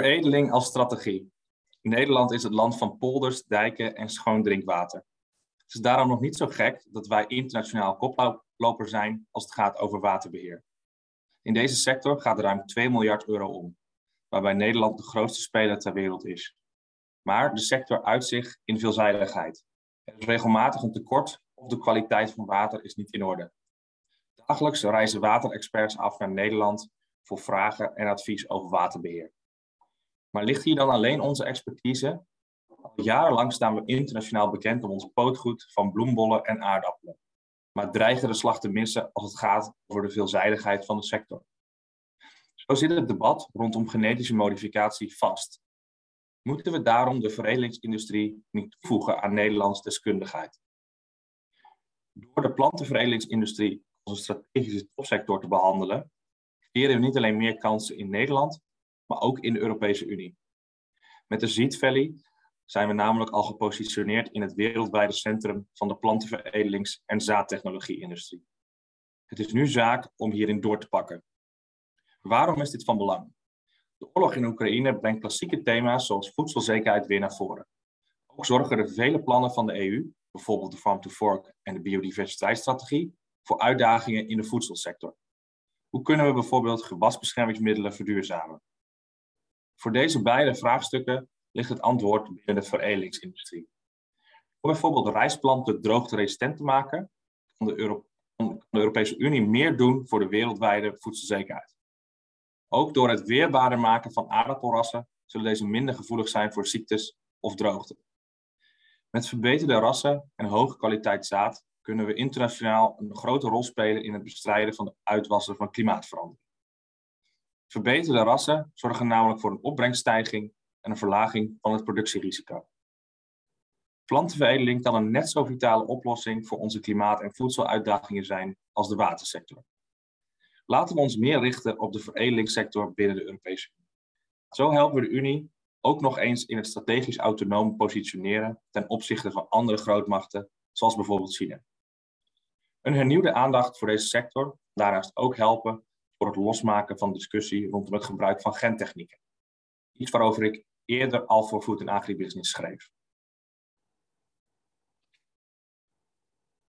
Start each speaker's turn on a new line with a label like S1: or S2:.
S1: Veredeling als strategie. Nederland is het land van polders, dijken en schoon drinkwater. Het is daarom nog niet zo gek dat wij internationaal koploper zijn als het gaat over waterbeheer. In deze sector gaat er ruim 2 miljard euro om, waarbij Nederland de grootste speler ter wereld is. Maar de sector uit zich in veelzijdigheid. Er is regelmatig een tekort of de kwaliteit van water is niet in orde. Dagelijks reizen waterexperts af naar Nederland voor vragen en advies over waterbeheer. Maar ligt hier dan alleen onze expertise? Al jarenlang staan we internationaal bekend om ons pootgoed van bloembollen en aardappelen. Maar dreigen de slag te missen als het gaat over de veelzijdigheid van de sector. Zo zit het debat rondom genetische modificatie vast. Moeten we daarom de veredelingsindustrie niet toevoegen aan Nederlands deskundigheid? Door de plantenveredelingsindustrie als een strategische topsector te behandelen, creëren we niet alleen meer kansen in Nederland, maar ook in de Europese Unie. Met de Seed Valley zijn we namelijk al gepositioneerd in het wereldwijde centrum van de plantenveredelings- en zaadtechnologie-industrie. Het is nu zaak om hierin door te pakken. Waarom is dit van belang? De oorlog in Oekraïne brengt klassieke thema's zoals voedselzekerheid weer naar voren. Ook zorgen de vele plannen van de EU, bijvoorbeeld de Farm to Fork en de biodiversiteitsstrategie, voor uitdagingen in de voedselsector. Hoe kunnen we bijvoorbeeld gewasbeschermingsmiddelen verduurzamen? Voor deze beide vraagstukken ligt het antwoord binnen de veredelingsindustrie. Om bijvoorbeeld rijstplanten droogteresistent te maken, kan de, kan de Europese Unie meer doen voor de wereldwijde voedselzekerheid. Ook door het weerbaarder maken van aardappelrassen zullen deze minder gevoelig zijn voor ziektes of droogte. Met verbeterde rassen en hoge kwaliteit zaad kunnen we internationaal een grote rol spelen in het bestrijden van de uitwassen van klimaatverandering. Verbeterde rassen zorgen namelijk voor een opbrengststijging en een verlaging van het productierisico. Plantenveredeling kan een net zo vitale oplossing voor onze klimaat- en voedseluitdagingen zijn als de watersector. Laten we ons meer richten op de veredelingssector binnen de Europese Unie. Zo helpen we de Unie ook nog eens in het strategisch autonoom positioneren ten opzichte van andere grootmachten, zoals bijvoorbeeld China. Een hernieuwde aandacht voor deze sector daarnaast ook helpen voor het losmaken van discussie rondom het gebruik van gentechnieken. Iets waarover ik eerder al voor Food and Agribusiness schreef.